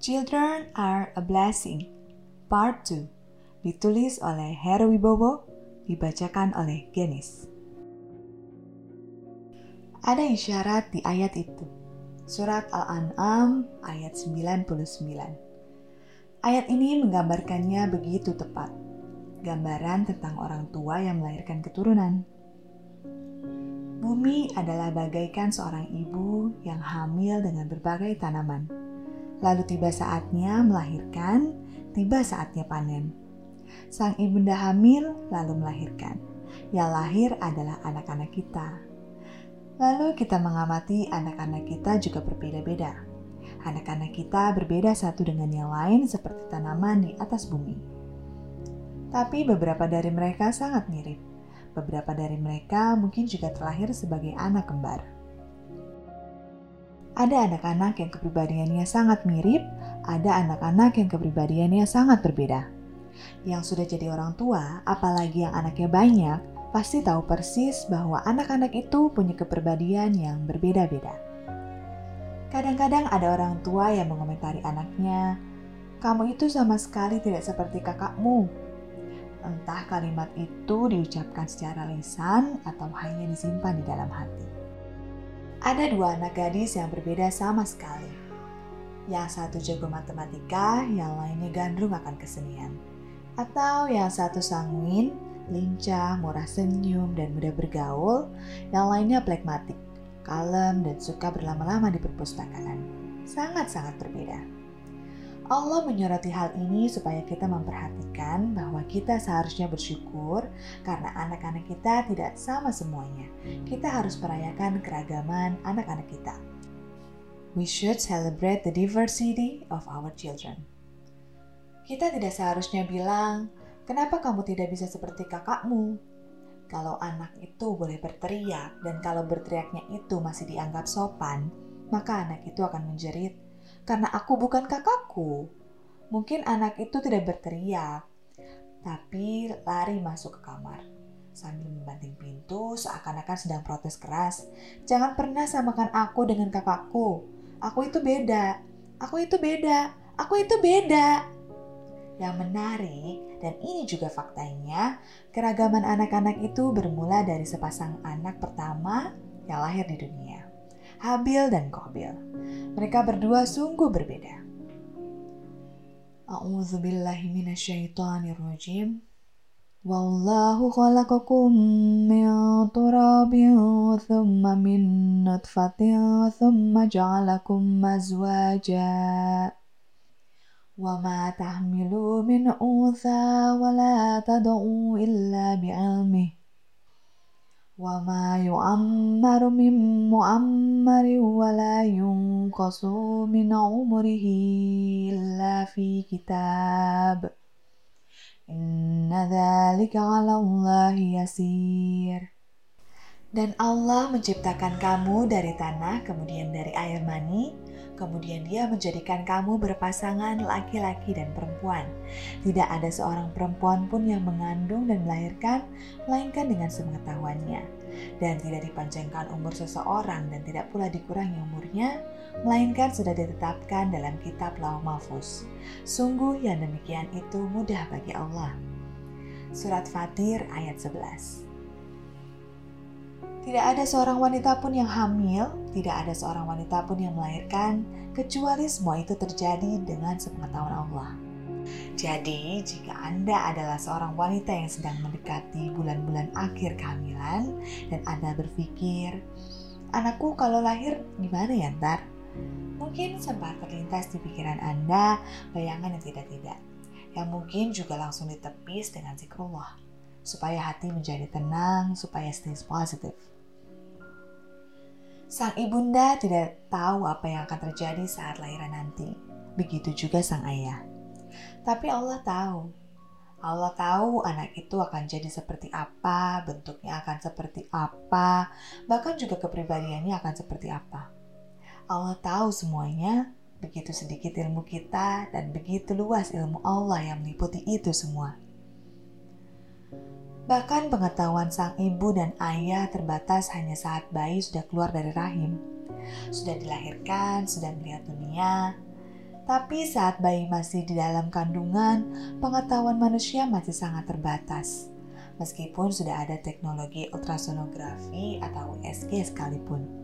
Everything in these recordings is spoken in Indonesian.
Children are a Blessing, Part 2, ditulis oleh Heru Wibowo, dibacakan oleh Genis. Ada isyarat di ayat itu. Surat Al-An'am ayat 99. Ayat ini menggambarkannya begitu tepat. Gambaran tentang orang tua yang melahirkan keturunan. Bumi adalah bagaikan seorang ibu yang hamil dengan berbagai tanaman Lalu tiba saatnya melahirkan, tiba saatnya panen. Sang ibunda hamil lalu melahirkan. Yang lahir adalah anak-anak kita. Lalu kita mengamati anak-anak kita juga berbeda-beda. Anak-anak kita berbeda satu dengan yang lain seperti tanaman di atas bumi. Tapi beberapa dari mereka sangat mirip. Beberapa dari mereka mungkin juga terlahir sebagai anak kembar. Ada anak-anak yang kepribadiannya sangat mirip, ada anak-anak yang kepribadiannya sangat berbeda. Yang sudah jadi orang tua, apalagi yang anaknya banyak, pasti tahu persis bahwa anak-anak itu punya kepribadian yang berbeda-beda. Kadang-kadang ada orang tua yang mengomentari anaknya, "Kamu itu sama sekali tidak seperti kakakmu." Entah kalimat itu diucapkan secara lisan atau hanya disimpan di dalam hati. Ada dua anak gadis yang berbeda sama sekali. Yang satu jago matematika, yang lainnya gandrung akan kesenian. Atau yang satu sanguin, lincah, murah senyum, dan mudah bergaul, yang lainnya plekmatik, kalem, dan suka berlama-lama di perpustakaan. Sangat-sangat berbeda. Allah menyoroti hal ini supaya kita memperhatikan bahwa kita seharusnya bersyukur karena anak-anak kita tidak sama semuanya. Kita harus merayakan keragaman anak-anak kita. We should celebrate the diversity of our children. Kita tidak seharusnya bilang, "Kenapa kamu tidak bisa seperti kakakmu?" Kalau anak itu boleh berteriak dan kalau berteriaknya itu masih dianggap sopan, maka anak itu akan menjerit karena aku bukan kakakku. Mungkin anak itu tidak berteriak, tapi lari masuk ke kamar sambil membanting pintu seakan-akan sedang protes keras. Jangan pernah samakan aku dengan kakakku. Aku itu beda. Aku itu beda. Aku itu beda. Yang menarik, dan ini juga faktanya, keragaman anak-anak itu bermula dari sepasang anak pertama yang lahir di dunia. Habil dan Kobil. Mereka berdua sungguh berbeda. A'udzu billahi minasyaitonir rajim. Wallahu khalaqakum min turabin thumma min nutfatin thumma ja'alakum azwaja. وما تحمل من أنثى ولا تدعو إلا بعلمه وما يعمر من معمر ولا ينقص من عمره إلا في كتاب إن ذلك على الله يسير Dan Allah menciptakan kamu dari tanah, kemudian dari air mani, kemudian dia menjadikan kamu berpasangan laki-laki dan perempuan. Tidak ada seorang perempuan pun yang mengandung dan melahirkan, melainkan dengan sepengetahuannya. Dan tidak dipanjangkan umur seseorang dan tidak pula dikurangi umurnya, melainkan sudah ditetapkan dalam kitab Lauh Mahfuz. Sungguh yang demikian itu mudah bagi Allah. Surat Fatir ayat 11 tidak ada seorang wanita pun yang hamil, tidak ada seorang wanita pun yang melahirkan, kecuali semua itu terjadi dengan sepengetahuan Allah. Jadi, jika Anda adalah seorang wanita yang sedang mendekati bulan-bulan akhir kehamilan dan Anda berpikir, anakku kalau lahir gimana ya ntar? Mungkin sempat terlintas di pikiran Anda bayangan yang tidak-tidak, yang mungkin juga langsung ditepis dengan zikrullah supaya hati menjadi tenang, supaya stay positif. Sang ibunda tidak tahu apa yang akan terjadi saat lahiran nanti. Begitu juga sang ayah. Tapi Allah tahu. Allah tahu anak itu akan jadi seperti apa, bentuknya akan seperti apa, bahkan juga kepribadiannya akan seperti apa. Allah tahu semuanya, begitu sedikit ilmu kita dan begitu luas ilmu Allah yang meliputi itu semua. Bahkan pengetahuan sang ibu dan ayah terbatas hanya saat bayi sudah keluar dari rahim. Sudah dilahirkan, sudah melihat dunia. Tapi saat bayi masih di dalam kandungan, pengetahuan manusia masih sangat terbatas. Meskipun sudah ada teknologi ultrasonografi atau USG sekalipun.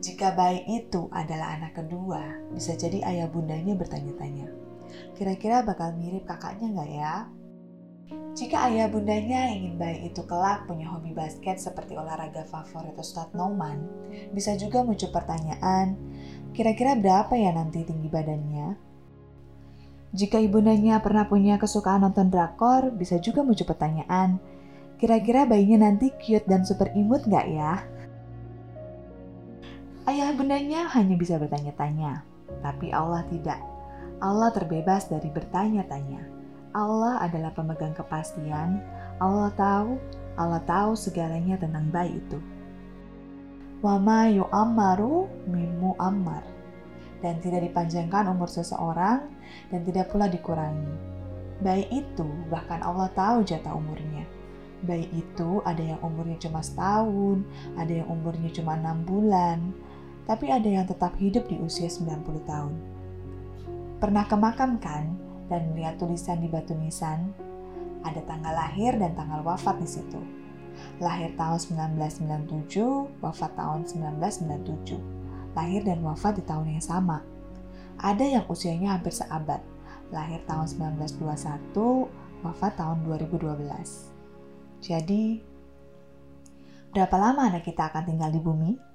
Jika bayi itu adalah anak kedua, bisa jadi ayah bundanya bertanya-tanya, kira-kira bakal mirip kakaknya nggak ya? Jika ayah bundanya ingin bayi itu kelak punya hobi basket seperti olahraga favorit Ustadz Noman, bisa juga muncul pertanyaan, kira-kira berapa ya nanti tinggi badannya? Jika ibundanya pernah punya kesukaan nonton drakor, bisa juga muncul pertanyaan, kira-kira bayinya nanti cute dan super imut nggak ya? Ayah bundanya hanya bisa bertanya-tanya, tapi Allah tidak. Allah terbebas dari bertanya-tanya. Allah adalah pemegang kepastian. Allah tahu, Allah tahu segalanya tentang bayi itu. Wama yu'ammaru mimu ammar. Dan tidak dipanjangkan umur seseorang dan tidak pula dikurangi. Bayi itu bahkan Allah tahu jatah umurnya. Bayi itu ada yang umurnya cuma setahun, ada yang umurnya cuma enam bulan, tapi ada yang tetap hidup di usia 90 tahun. Pernah ke makam kan? Dan melihat tulisan di batu nisan, ada tanggal lahir dan tanggal wafat di situ. Lahir tahun 1997, wafat tahun 1997. Lahir dan wafat di tahun yang sama. Ada yang usianya hampir seabad. Lahir tahun 1921, wafat tahun 2012. Jadi, berapa lama anak kita akan tinggal di bumi?